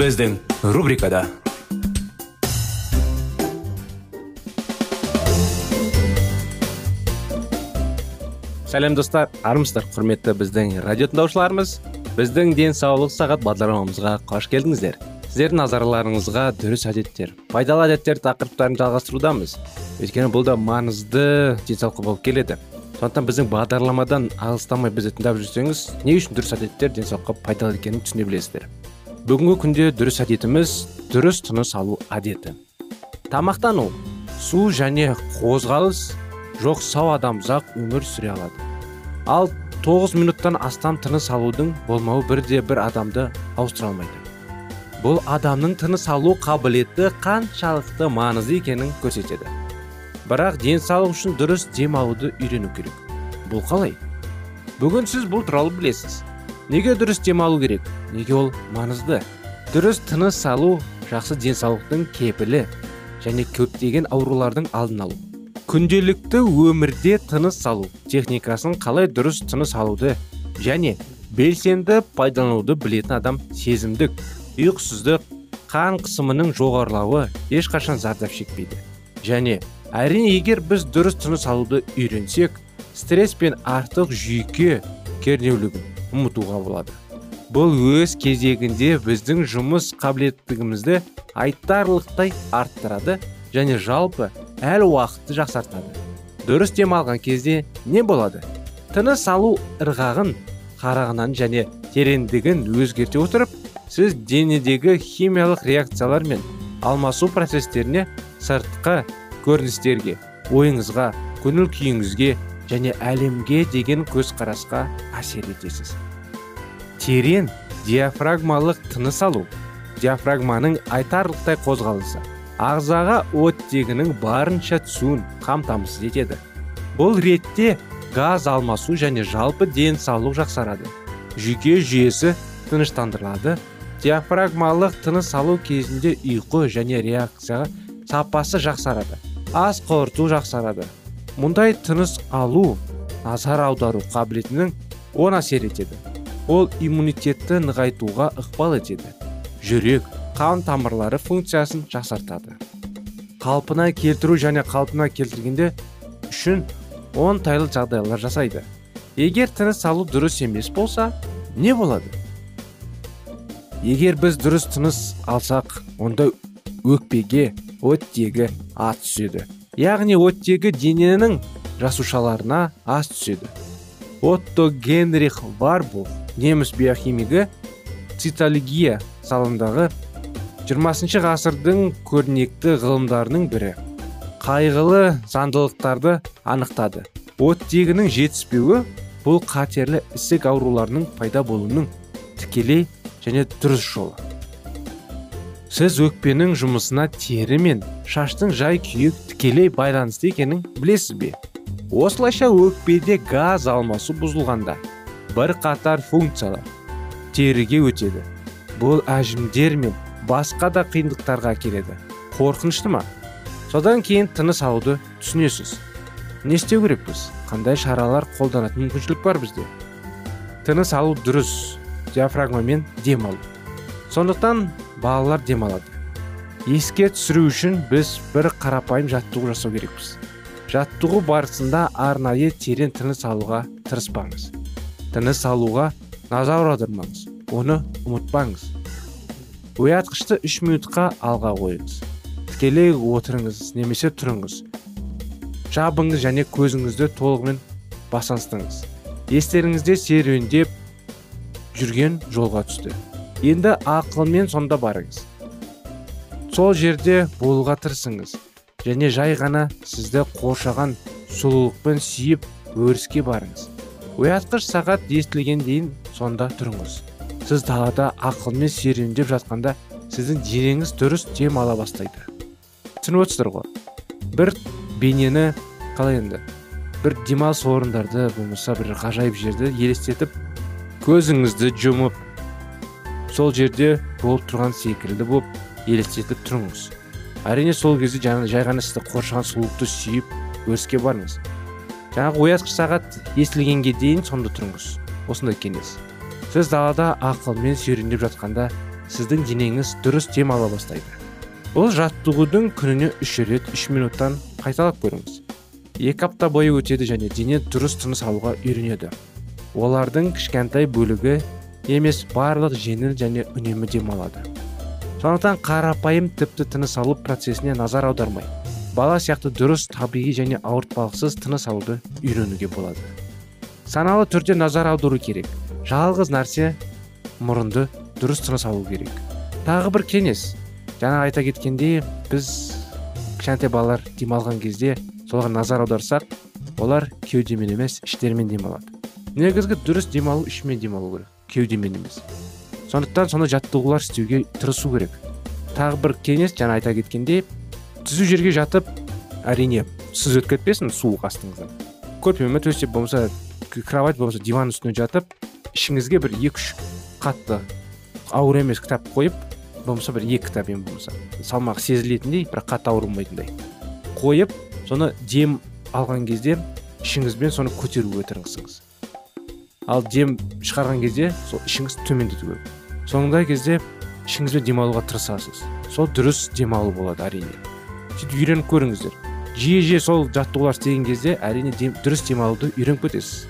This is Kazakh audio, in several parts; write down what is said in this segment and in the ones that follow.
Біздің рубрикада сәлем достар армысыздар құрметті біздің радио тыңдаушыларымыз біздің денсаулық сағат бағдарламамызға қош келдіңіздер сіздердің назарларыңызға дұрыс әдеттер пайдалы әдеттер тақырыптарын жалғастырудамыз өйткені бұл да маңызды денсаулыққа болып келеді сондықтан біздің бағдарламадан алыстамай бізді тыңдап жүрсеңіз не үшін дұрыс әдеттер денсаулыққа пайдалы екенін түсіне білесіздер бүгінгі күнде дұрыс әдетіміз дұрыс тыныс алу әдеті. Тамақтану су және қозғалыс жоқ сау адам ұзақ өмір сүре алады. Ал 9 минуттан астам тыныс алудың болмауы бірде бір адамды ауыстыра алмайды. Бұл адамның тыныс алу қабілеті қаншалықты маңызды екенін көрсетеді. Бірақ денсаулық үшін дұрыс дем алуды үйрену керек. Бұл қалай? Бүгін сіз бұл туралы білесіз. Неге дұрыс дем алу керек? Неге ол маңызды? Дұрыс тыныс алу жақсы денсаулықтың кепілі және көптеген аурулардың алдын алу. Күнделікті өмірде тыныс алу техникасын қалай дұрыс тыныс алуды және белсенді пайдалануды білетін адам сезімдік ұйқысыздық қан қысымының жоғарылауы ешқашан зардап шекпейді. Және әрине егер біз дұрыс тыныс алуды үйренсек стресс пен артық жүйке кернеулігін ұмытуға болады. Бұл өз кезегінде біздің жұмыс қабілеттігімізді айтарлықтай арттырады және жалпы әл уақытты жақсартады. Дұрыс демалған кезде не болады? Тыныс алу ырғағын қарағынан және тереңдігін өзгерте отырып сіз денедегі химиялық реакциялар мен алмасу процестеріне сыртқы көріністерге ойыңызға көңіл күйіңізге және әлемге деген көзқарасқа әсер етесіз. Терең диафрагмалық тыныс алу диафрагманың айтарлықтай қозғалысы ағзаға оттегінің барынша түсуін қамтамасыз етеді. Бұл ретте газ алмасу және жалпы денсаулық жақсарады. Жүйке жүйесі тыныштандырылады. Диафрагмалық тыныс алу кезінде ұйқы және реакцияға сапасы жақсарады. Ас қорыту жақсарады. Мұндай тыныс алу назар аудару қабілетінің оң әсер етеді. Ол иммунитетті нығайтуға ықпал етеді. Жүрек. Қан тамырлары функциясын жақсартады. Қалпына келтіру және қалпына келтіргенде үшін оңтайлы жағдайлар жасайды. Егер тыныс алу дұрыс емес болса не болады? Егер біз дұрыс тыныс алсақ онда өкпеге оттегі аз түседі. Яғни оттегі дененің жасушаларына аз түседі. Отто генрих варбул неміс биохимигі цитология салындағы 20 ғасырдың көрнекті ғылымдарының бірі. Қайғылы заңдылықтарды анықтады. Оттегінің жетіспеуі бұл қатерлі ісік ауруларының пайда болуының тікелей және дұрыс жолы. Сіз өкпенің жұмысына тері мен шаштың жай күйі тікелей байланысты екенін білесіз бе? Осылайша өкпеде газ алмасу бұзылғанда бір қатар функциялар теріге өтеді. Бұл әжімдер мен басқа да қиындықтарға келеді қорқынышты ма? Содан кейін тыныс алуды түсінесіз. Не істеу керекпіз? Қандай шаралар қолданатын мүмкіншілік бар бізде? Тыныс алу дұрыс. Диафрагмамен дем алу сондықтан балалар демалады. Еске түсіру үшін біз бір қарапайым жаттығу жасау керекпіз. Жаттығу барысында арнайы терең тыныс алуға тырыспаңыз. Тыныс алуға назар аудармаңыз. Оны ұмытпаңыз. Оятқышты үш минутқа алға қойыңыз. Тікелей отырыңыз немесе тұрыңыз. Жабыңыз және көзіңізді толығымен басаңыстыңыз естеріңізде серуендеп жүрген жолға түсті. Енді ақылмен сонда барыңыз. Сол жерде болуға тырысыңыз. Және жай ғана сізді қоршаған сұлулықпен сүйіп өріске барыңыз. Оятқыш сағат естілген дейін сонда тұрыңыз. Сіз далада ақылмен серуендеп жатқанда сіздің денеңіз дұрыс дем ала бастайды. Түсініп отырсыздар ғой? Бір бейнені қалай енді? Бір демалыс орындарды болмаса бір ғажайып жерді елестетіп көзіңізді жұмып сол жерде болып тұрған секілді болып елестетіп тұрыңыз. Әрине сол кезде жай ғана сізді қоршаған сұлулықты сүйіп өріске барыңыз. Жаңағы оятқыш сағат естілгенге дейін сонда тұрыңыз. Осындай кеңес. Сіз далада ақылмен серуендеп жатқанда сіздің денеңіз дұрыс дем ала бастайды. Бұл жаттығудың күніне үш рет үш минуттан қайталап көріңіз. Екі апта бойы өтеді және дене дұрыс тыныс алуға үйренеді. Олардың кішкентай бөлігі емес барлық жеңіл және үнемі демалады. Сондықтан қарапайым тіпті тыныс алу процесіне назар аудармай бала сияқты дұрыс табиғи және ауыртпалықсыз тыныс алуды үйренуге болады. Саналы түрде назар аудару керек. Жалғыз нәрсе мұрынды дұрыс тыныс алу керек. Тағы бір кеңес. Жаңа айта кеткендей біз кішкентай балалар демалған кезде соларға назар аударсақ олар кеудемен емес іштерімен демалады. Негізгі дұрыс демалу ішімен демалу керек. Кеудемен емес сондықтан сондай жаттығулар істеуге тырысу керек. Тағы бір кеңес жаңа айта кеткендей түзу жерге жатып әрине сіз өтіп кетпесін суық астыңыздан. Көрпеме төсеп болмаса кровать болмаса диван үстіне жатып ішіңізге бір екі үш қатты ауыр емес кітап қойып болмаса бір екі кітап ең болмаса салмағы сезілетіндей бірақ қатты ауырмайтындай қойып соны дем алған кезде ішіңізбен соны көтеруге тырысыңыз ал дем шығарған кезде сол ішіңіз төмендету керек соңындай кезде ішіңізбен демалуға тырысасыз. Сол дұрыс демалу болады әрине. Сөйтіп үйреніп көріңіздер. Жиі жиі сол жаттығулар істеген кезде әрине дем, дұрыс демалуды үйреніп кетесіз.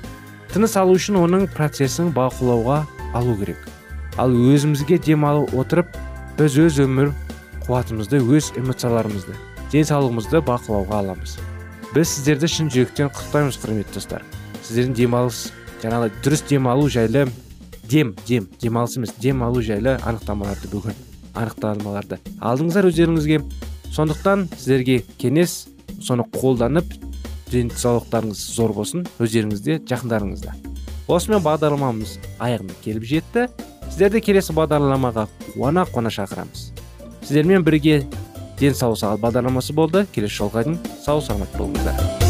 Тыныс алу үшін оның процесін бақылауға алу керек. Ал өзімізге дем алып отырып біз өз өмір қуатымызды өз эмоцияларымызды денсаулығымызды бақылауға аламыз. Біз сіздерді шын жүректен құттықтаймыз құрметті достар. Сіздердің демалыс жаңағы дұрыс демалу жайлы дем дем демалыс емес дем алу жайлы анықтамаларды бүгін анықтамаларды алдыңыздар өздеріңізге. Сондықтан сіздерге кеңес соны қолданып денсаулықтарыңыз зор болсын өздеріңізде жақындарыңызда. Осымен бағдарламамыз аяғына келіп жетті. Сіздерді келесі бағдарламаға қуана қуана шақырамыз. Сіздермен бірге денсаулық сағат бағдарламасы болды. Келесі жолға дейін сау саламат болыңыздар.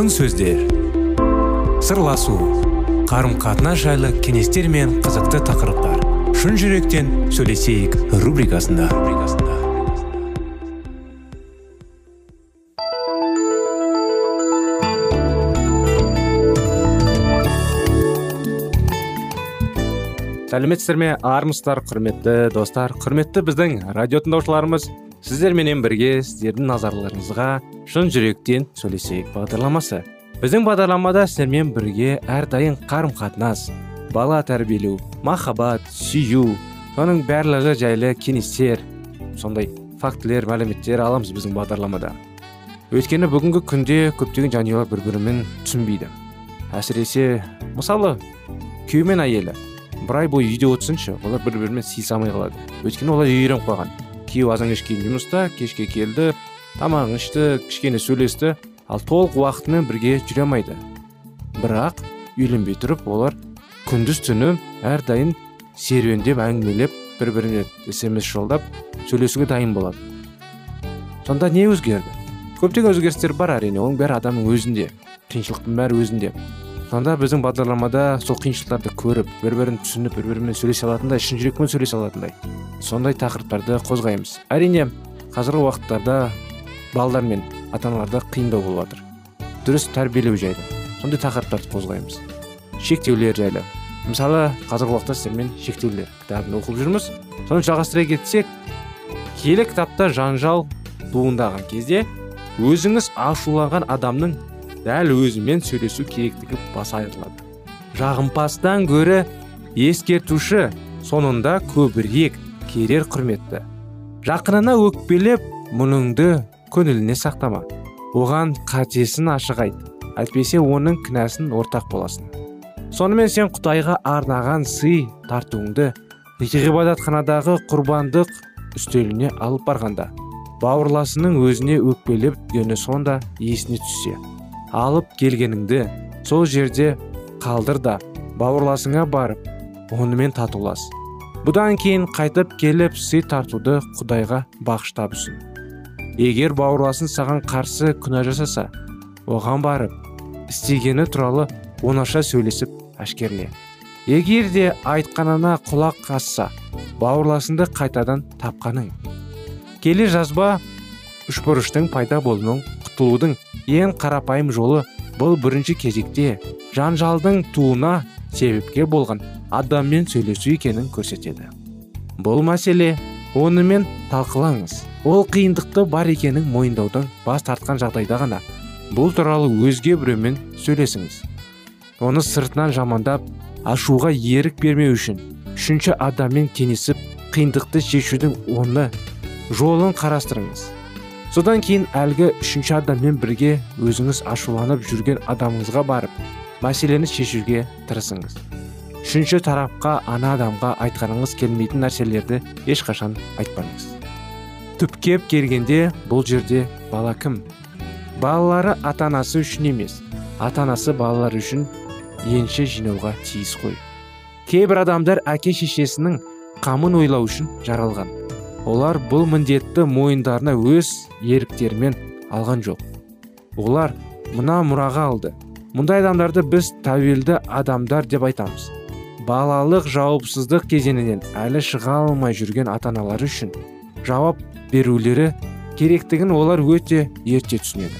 Алтын сөздер. Сырласу қарым қатынас жайлы кеңестер мен қызықты тақырыптар. Шын жүректен сөйлесейік рубрикасында. Сәлеметсіздер ме? Армысыздар құрметті достар құрметті біздің радио тыңдаушыларымыз сіздерменен бірге сіздердің назарларыңызға шын жүректен сөйлесейік бағдарламасы. Біздің бағдарламада сіздермен бірге әрдайым қарым қатынас бала тәрбиелеу махаббат сүю соның барлығы жайлы кеңестер сондай фактілер мәліметтер аламыз біздің бағдарламада. Өйткені бүгінгі күнде көптеген жанұялар бір бірімен түсінбейді. Әсіресе мысалы күйеу мен әйелі. Бір ай бойы үйде отырсыншы олар бір бірімен сыйыса алмай қалады. Өйткені олар үйреніп қалған. Күйеу азан кешке жұмыста кешке келді тамағын ішті кішкене сөйлесті ал толық уақытымен бірге жүре алмайды. Бірақ үйленбей тұрып олар күндіз түні әрдайым серуендеп әңгімелеп бір біріне смс жолдап сөйлесуге дайын болады сонда не өзгерді көптеген өзгерістер бар әрине оның бәрі адамның өзінде қиыншылықтың бәрі өзінде. Сонда біздің бағдарламада сол қиыншылықтарды көріп бір бірін түсініп бір бірімен сөйлесе алатындай шын жүрекпен сөйлесе алатындай сондай тақырыптарды қозғаймыз. Әрине қазіргі уақыттарда балалар мен ата аналарда қиындау болып жатыр. Дұрыс тәрбиелеу жайлы сондай тақырыптарды қозғаймыз. Шектеулер жайлы. Мысалы қазіргі уақытта сіздермен шектеулер кітабын оқып жүрміз. Соны жалғастыра кетсек киелі кітапта жанжал туындаған кезде өзіңіз ашуланған адамның дәл өзімен сөйлесу керектігі баса айтылады. Жағымпастан гөрі ескертуші соңында көбірек керер құрметті. Жақынына өкпелеп мұныңды көңіліне сақтама. Оған қатесін ашық айт әйтпесе оның кінәсін ортақ боласың. Сонымен сен құдайға арнаған сый тартуыңды ғибадатханадағы құрбандық үстеліне алып барғанда бауырласының өзіне өкпелеп жүргені сонда есіне түссе. Алып келгеніңді сол жерде қалдыр да бауырласыңа барып онымен татулас. Бұдан кейін қайтып келіп сый тартуды құдайға бағыштап үшін егер бауырласың саған қарсы күнә жасаса оған барып істегені туралы оңаша сөйлесіп әшкерле. Егер де айтқанына құлақ асса бауырласыңды қайтадан тапқаның. Келе жазба үшбұрыштың пайда болуының құтылудың ең қарапайым жолы бұл бірінші кезекте жанжалдың туына себепкер болған адаммен сөйлесу екенін көрсетеді. Бұл мәселе онымен талқылаңыз. Ол қиындықты бар екенін мойындаудан бас тартқан жағдайда ғана бұл туралы өзге біреумен сөйлесіңіз. Оны сыртынан жамандап ашуға ерік бермеу үшін үшінші адаммен кеңесіп қиындықты шешудің оны жолын қарастырыңыз. Содан кейін әлгі үшінші адаммен бірге өзіңіз ашуланып жүрген адамыңызға барып мәселені шешуге тырысыңыз. Үшінші тарапқа ана адамға айтқаныңыз келмейтін нәрселерді ешқашан айтпаңыз. Түпкеп келгенде бұл жерде бала кім? Балалары ата анасы үшін емес ата анасы балалар үшін енші жинауға тиіс қой. Кейбір адамдар әке шешесінің қамын ойлау үшін жаралған. Олар бұл міндетті мойындарына өз еріктерімен алған жоқ. Олар мына мұраға алды. Мұндай адамдарды біз тәуелді адамдар деп айтамыз. Балалық жауапсыздық кезеңінен әлі шыға алмай жүрген ата аналары үшін жауап берулері керектігін олар өте ерте түсінеді.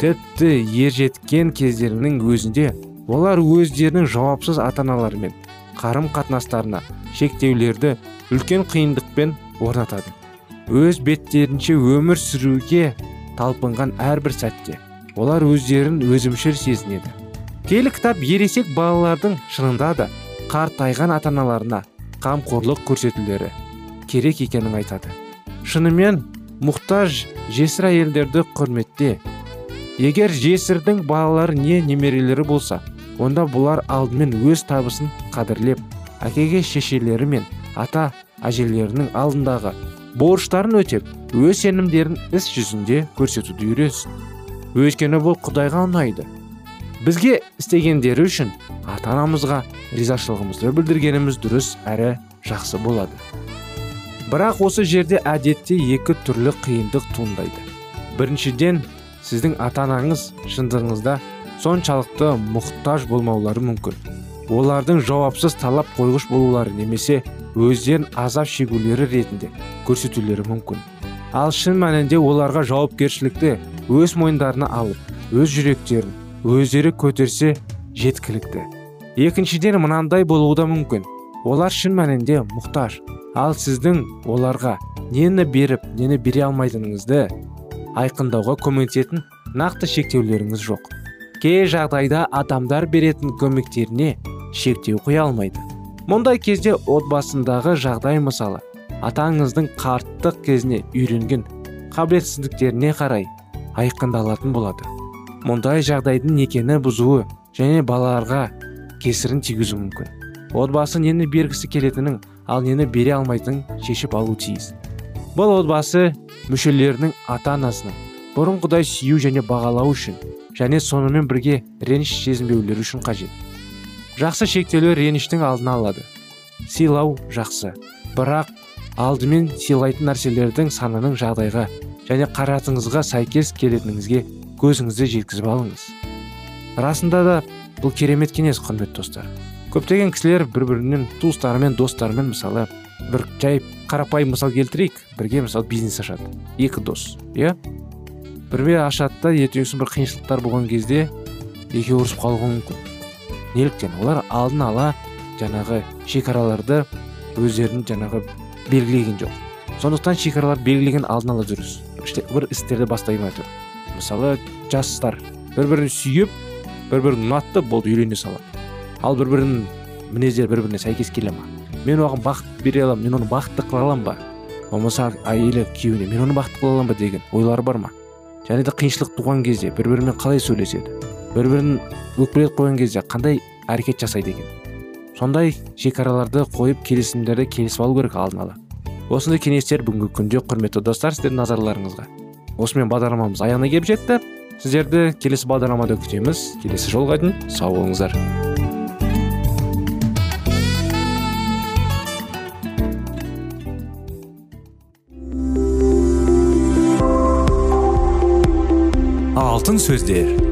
Тіпті ержеткен кездерінің өзінде олар өздерінің жауапсыз ата аналарымен қарым қатынастарына шектеулерді үлкен қиындықпен орнатады. Өз беттерінше өмір сүруге талпынған әрбір сәтте олар өздерін өзімшіл сезінеді. Киелі кітап ересек балалардың шынында да қартайған ата аналарына қамқорлық көрсетулері керек екенін айтады. Шынымен мұқтаж жесір әйелдерді құрметте. Егер жесірдің балалары не немерелері болса онда бұлар алдымен өз табысын қадірлеп әкеге шешелері мен ата әжелерінің алдындағы борыштарын өтеп өз сенімдерін іс жүзінде көрсетуді үйренсін. Өйткені бұл құдайға ұнайды. Бізге істегендері үшін ата анамызға ризашылығымызды білдіргеніміз дұрыс әрі жақсы болады. Бірақ осы жерде әдетте екі түрлі қиындық туындайды. Біріншіден сіздің ата анаңыз шындығыңызда соншалықты мұқтаж болмаулары мүмкін. Олардың жауапсыз талап қойғыш болулары немесе өздерін азап шегулері ретінде көрсетулері мүмкін. Ал шын мәнінде оларға жауапкершілікті өз мойындарына алып өз жүректерін өздері көтерсе жеткілікті. Екіншіден мынандай болуы да мүмкін. Олар шын мәнінде мұқтаж. Ал сіздің оларға нені беріп нені бере алмайтыныңызды айқындауға көмектесетін нақты шектеулеріңіз жоқ. Кей жағдайда адамдар беретін көмектеріне шектеу қоя алмайды. Мұндай кезде отбасындағы жағдай мысалы атаңыздың қарттық кезіне үйренген қабілетсіздіктеріне қарай айқындалатын болады. Мұндай жағдайдың некені бұзуы және балаларға кесірін тигізуі мүмкін. Отбасы нені бергісі келетінін ал нені бере алмайтынын шешіп алу тиіс. Бұл отбасы мүшелерінің ата анасының бұрынғыдай сүю және бағалау үшін және сонымен бірге реніш сезінбеулері үшін қажет. Жақсы шектеулер реніштің алдын алады. Сыйлау жақсы. Бірақ алдымен сыйлайтын нәрселердің санының жағдайға және қаратыңызға сәйкес келетініңізге көзіңізді жеткізіп алыңыз. Расында да бұл керемет кеңес құрметті достар. Көптеген кісілер бір бірінен туыстарымен достарымен мысалы бір жай қарапайым мысал келтірейік бірге мысалы бизнес ашады. Екі дос иә? Бірге ашады да бір қиыншылықтар болған кезде екеуі ұрысып қалуы мүмкін. Неліктен олар алдын ала жаңағы шекараларды өздерін жаңағы белгілеген жоқ. Сондықтан шекаралар белгілеген алдын ала дұрыс бір істерді бастай алмай мысалы жастар бір бірін сүйіп бір бірін ұнатты болды үйлене салады. Ал бір бірінің мінездері бір біріне сәйкес келе ма? Мен оған бақыт бере аламын мен оны бақытты қыла аламын ба? Болмаса әйелі күйеуіне мен оны бақытты қыла аламын ба? деген ойлары бар ма? Және де қиыншылық туған кезде бір бірімен қалай сөйлеседі? Бір бірін өкпелетіп қойған кезде қандай әрекет жасайды екен? Сондай шекараларды қойып келісімдерді келісіп алу керек алдын ала. Осындай кеңестер бүгінгі күнде құрметті достар сіздердің назарларыңызға. Осымен бағдарламамыз аяғына келіп жетті. Сіздерді келесі бағдарламада күтеміз. Келесі жолға дейін сау болыңыздар. Алтын сөздер.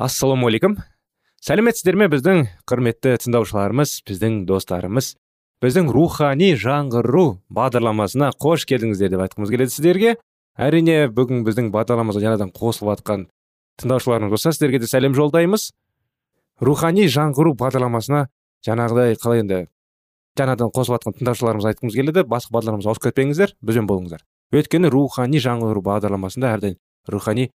Ассалаумағалейкум сәлеметсіздер ме біздің құрметті тыңдаушыларымыз біздің достарымыз біздің рухани жаңғыру бағдарламасына қош келдіңіздер деп айтқымыз келеді сіздерге. Әрине бүгін біздің бағдарламамызға жаңадан қосылып жатқан тыңдаушыларымыз болса сіздерге де сәлем жолдаймыз. Рухани жаңғыру бағдарламасына жаңағыдай қалай енді жаңадан қосылып жатқан тыңдаушыларымыз айтқымыз келеді. Басқа бағдарламамызға ауысып кетпеңіздер бізбен болыңыздар. Өйткені рухани жаңғыру бағдарламасында әрдайым рухани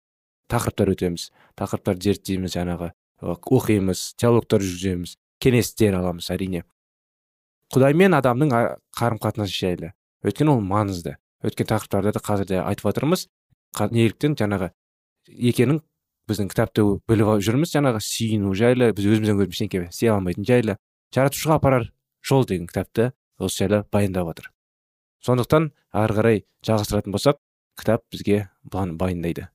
тақырыптар өтеміз. Тақырыптарды зерттейміз жаңағы оқимыз диалогтар жүргіземіз кеңестер аламыз әрине. Құдай мен адамның қарым қатынасы жайлы өйткені ол маңызды. Өткен тақырыптарда да қазір де айтып жатырмыз неліктен жаңағы екенін біздің кітапты біліп жүрміз. Жаңағы сүйіну жайлы біз өзімізден өзіміз ештеңе істей алмайтын жайлы. Жаратушыға апарар жол деген кітапты осы жайлы баяндап жатыр сондықтан ары қарай жалғастыратын болсақ кітап бізге баяндайды.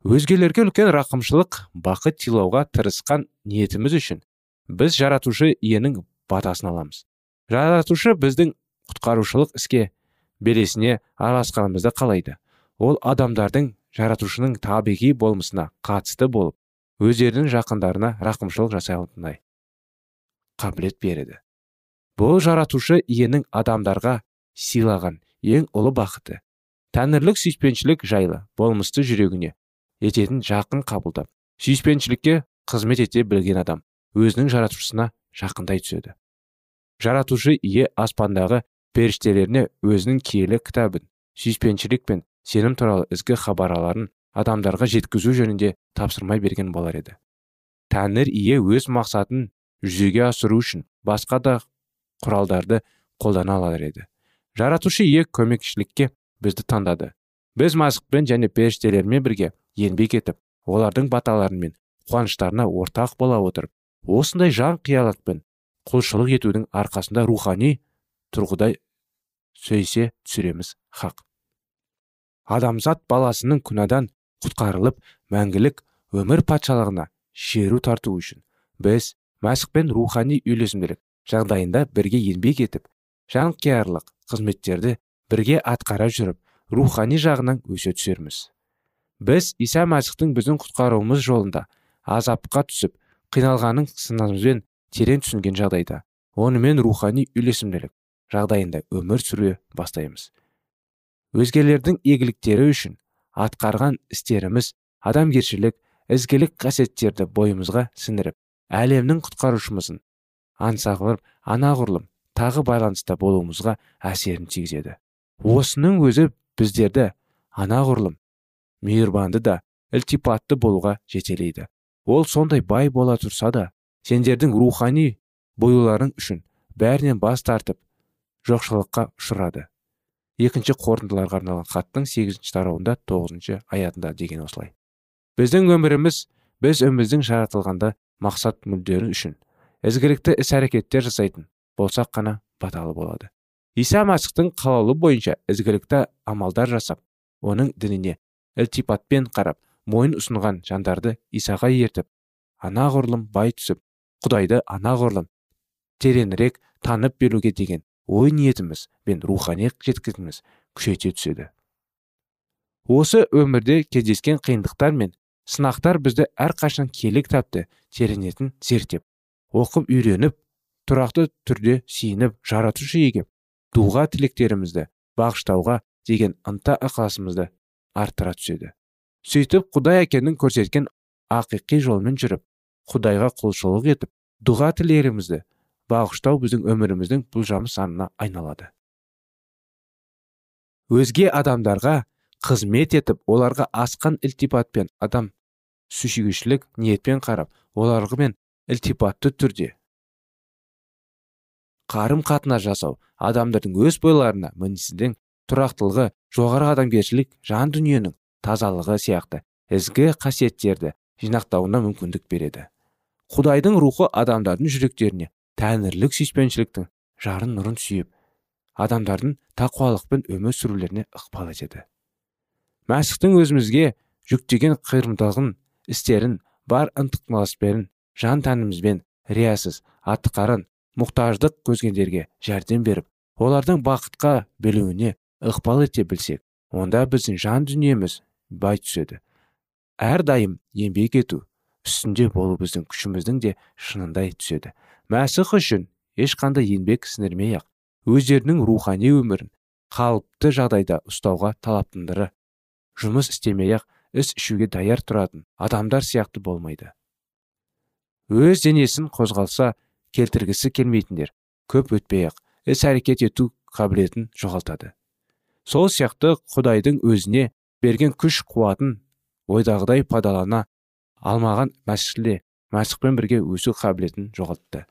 Өзгелерге үлкен рақымшылық бақыт сыйлауға тырысқан ниетіміз үшін біз жаратушы иенің батасын аламыз. Жаратушы біздің құтқарушылық іске белесіне араласқанымызды қалайды. Ол адамдардың жаратушының табиғи болмысына қатысты болып өздерінің жақындарына рақымшылық жасайтындай қабілет береді. Бұл жаратушы иенің адамдарға сыйлаған ең ұлы бақыты. Тәңірлік сүйіспеншілік жайлы болмысты жүрегіне ететін жақын қабылдап сүйіспеншілікке қызмет ете білген адам өзінің жаратушысына жақындай түседі. Жаратушы ие аспандағы періштелеріне өзінің киелі кітабын сүйіспеншілік пен сенім туралы ізгі хабарларын адамдарға жеткізу жөнінде тапсырмай берген болар еді. Тәңір ие өз мақсатын жүзеге асыру үшін басқа да құралдарды қолдана алар еді. Жаратушы ие көмекшілікке бізді таңдады. Біз масықпен және періштелермен бірге еңбек етіп олардың баталары мен қуаныштарына ортақ бола отырып осындай жан қиялатпен құлшылық етудің арқасында рухани тұрғыда сөйсе түсіреміз хақ. Адамзат баласының күнәдан құтқарылып мәңгілік өмір патшалығына шеру тарту үшін біз мәсіхпен рухани үйлесімділік жағдайында бірге еңбек етіп жанқиярлық қызметтерді бірге атқара жүріп рухани жағынан өсе түсерміз. Біз иса мәсіхтің біздің құтқаруымыз жолында азапқа түсіп қиналғанын сынымызбен терең түсінген жағдайда онымен рухани үйлесімділік жағдайында өмір сүре бастаймыз. Өзгелердің игіліктері үшін атқарған істеріміз адамгершілік ізгілік қасиеттерді бойымызға сіңіріп әлемнің құтқарушымызын аңсағыр анағұрлым тағы байланыста болуымызға әсерін тигізеді. Осының өзі біздерді анағұрлым мейірбанды да ілтипатты болуға жетелейді. Ол сондай бай бола тұрса да сендердің рухани боюларың үшін бәрінен бас тартып жоқшылыққа ұшырады. Екінші қорытындыларға арналған хаттың сегізінші тарауында тоғызыншы аятында деген осылай. Біздің өміріміз біз өміріміздің жаратылғанда мақсат мүддері үшін ізгілікті іс әрекеттер жасайтын болсақ қана баталы болады. Иса масықтың қалаулы бойынша ізгілікті амалдар жасап оның дініне ілтипатпен қарап мойын ұсынған жандарды исаға ертіп анағұрлым бай түсіп құдайды анағұрлым тереңірек танып беруге деген ой ниетіміз бен рухани жеткізіміз күшейте түседі осы өмірде кездескен қиындықтар мен сынақтар бізді әрқашан киелі кітапты тереңетін зерттеп оқып үйреніп тұрақты түрде сиініп жаратушы еге дуға тілектерімізді бағыштауға деген ынта ықыласымызды арттыра түседі. Сөйтіп құдай әкенің көрсеткен ақиқи жолмен жүріп құдайға құлшылық етіп дұға тілерімізді бағыштау біздің өміріміздің бұлжамы санына айналады. Өзге адамдарға қызмет етіп оларға асқан ілтипатпен адам ниетпен қарап олармен ілтипатты түрде қарым қатынас жасау адамдардың өз бойларына мінсіздің тұрақтылығы жоғары адамгершілік жан дүниенің тазалығы сияқты ізгі қасиеттерді жинақтауына мүмкіндік береді. Құдайдың рухы адамдардың жүректеріне тәңірлік сүйіспеншіліктің жарын нұрын сүйіп адамдардың тақуалықпен өмір сүрулеріне ықпал етеді. Мәсіхтің өзімізге жүктеген қиырымдылығын істерін бар ынтықмаласпен жан тәнімізбен риясыз атқарын мұқтаждық көзгендерге жәрдем беріп олардың бақытқа бөлуіне ықпал ете білсек онда біздің жан дүниеміз бай түседі. Әрдайым еңбек ету үстінде болу біздің күшіміздің де шынындай түседі. Мәсіх үшін ешқандай еңбек сіңірмей ақ өздерінің рухани өмірін қалыпты жағдайда ұстауға талаптындыры жұмыс істемей ақ іс ішуге даяр тұратын адамдар сияқты болмайды. Өз денесін қозғалса келтіргісі келмейтіндер көп өтпей ақ іс әрекет ету қабілетін жоғалтады. Сол сияқты құдайдың өзіне берген күш қуатын ойдағыдай пайдалана алмаған мәсіхте мәсіхпен бірге өсу қабілетін жоғалтты.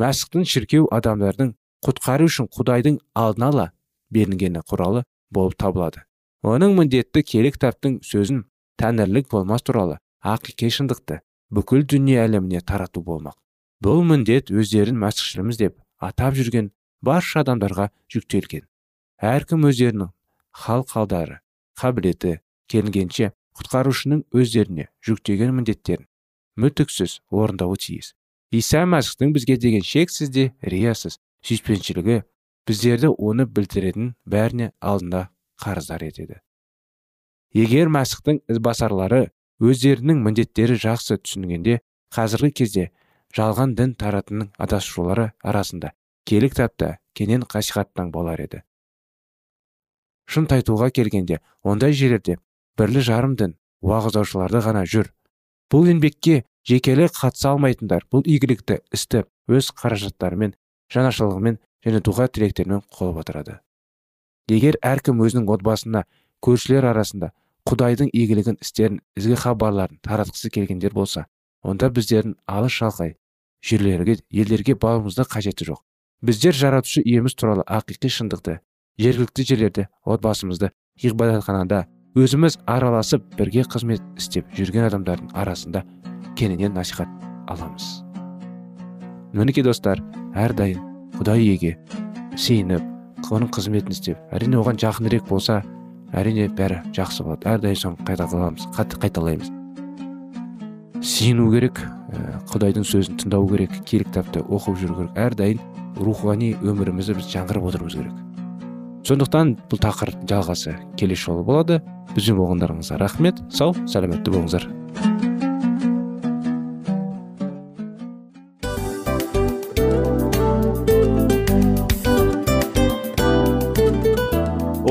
Мәсіхтің шіркеу адамдардың құтқару үшін құдайдың алдын ала берілгені құралы болып табылады. Оның міндетті келі кітаптың сөзін тәңірлік болмас туралы ақиқи шындықты бүкіл дүние әлеміне тарату болмақ. Бұл міндет өздерін мәсіхшіліміз деп атап жүрген барша адамдарға жүктелген. Әркім өздерінің хал қалдары қабілеті келгенше құтқарушының өздеріне жүктеген міндеттерін мүлтіксіз орындауы тиіс. Иса мәсіхтің бізге деген шексіз де риясыз сүйіспеншілігі біздерді оны білдіретін бәріне алдында қарыздар етеді. Егер мәсіхтің ізбасарлары өздерінің міндеттері жақсы түсінгенде қазіргі кезде жалған дін таратының адасушылары арасында келі кітапта кенен қасиғаттан болар еді. Шын тайтуға келгенде ондай жерлерде бірлі жарым дін уағыздаушыларды ғана жүр. Бұл еңбекке жекелі қатыса алмайтындар бұл игілікті істі өз қаражаттарымен жанашырлығымен және дұға тілектермен қолып отырады. Егер әркім өзінің отбасына көршілер арасында құдайдың игілігін істерін ізгі хабарларын таратқысы келгендер болса онда біздердің алыс шалқай жерлерге елдерге баруымызды қажеті жоқ. Біздер жаратушы иеміз туралы ақиқи шындықты жергілікті жерлерде отбасымызды ғибадатханада өзіміз араласып бірге қызмет істеп жүрген адамдардың арасында кеңінен насихат аламыз. Мінекей достар әрдайым құдай иеге сиініп оның қызметін істеп әрине оған жақынырек болса әрине бәрі жақсы болады. Әрдайым соны қайталамыз қатты қайталаймыз. Сену керек құдайдың сөзін тыңдау керек киелі кітапты оқып жүру керек. Әрдайым рухани өмірімізді біз жаңғырып отыруымыз керек. Сондықтан бұл тақырыптың жалғасы келесі жолы болады. Бізбен болғандарыңызға рахмет. Сау сәлеметті болыңыздар.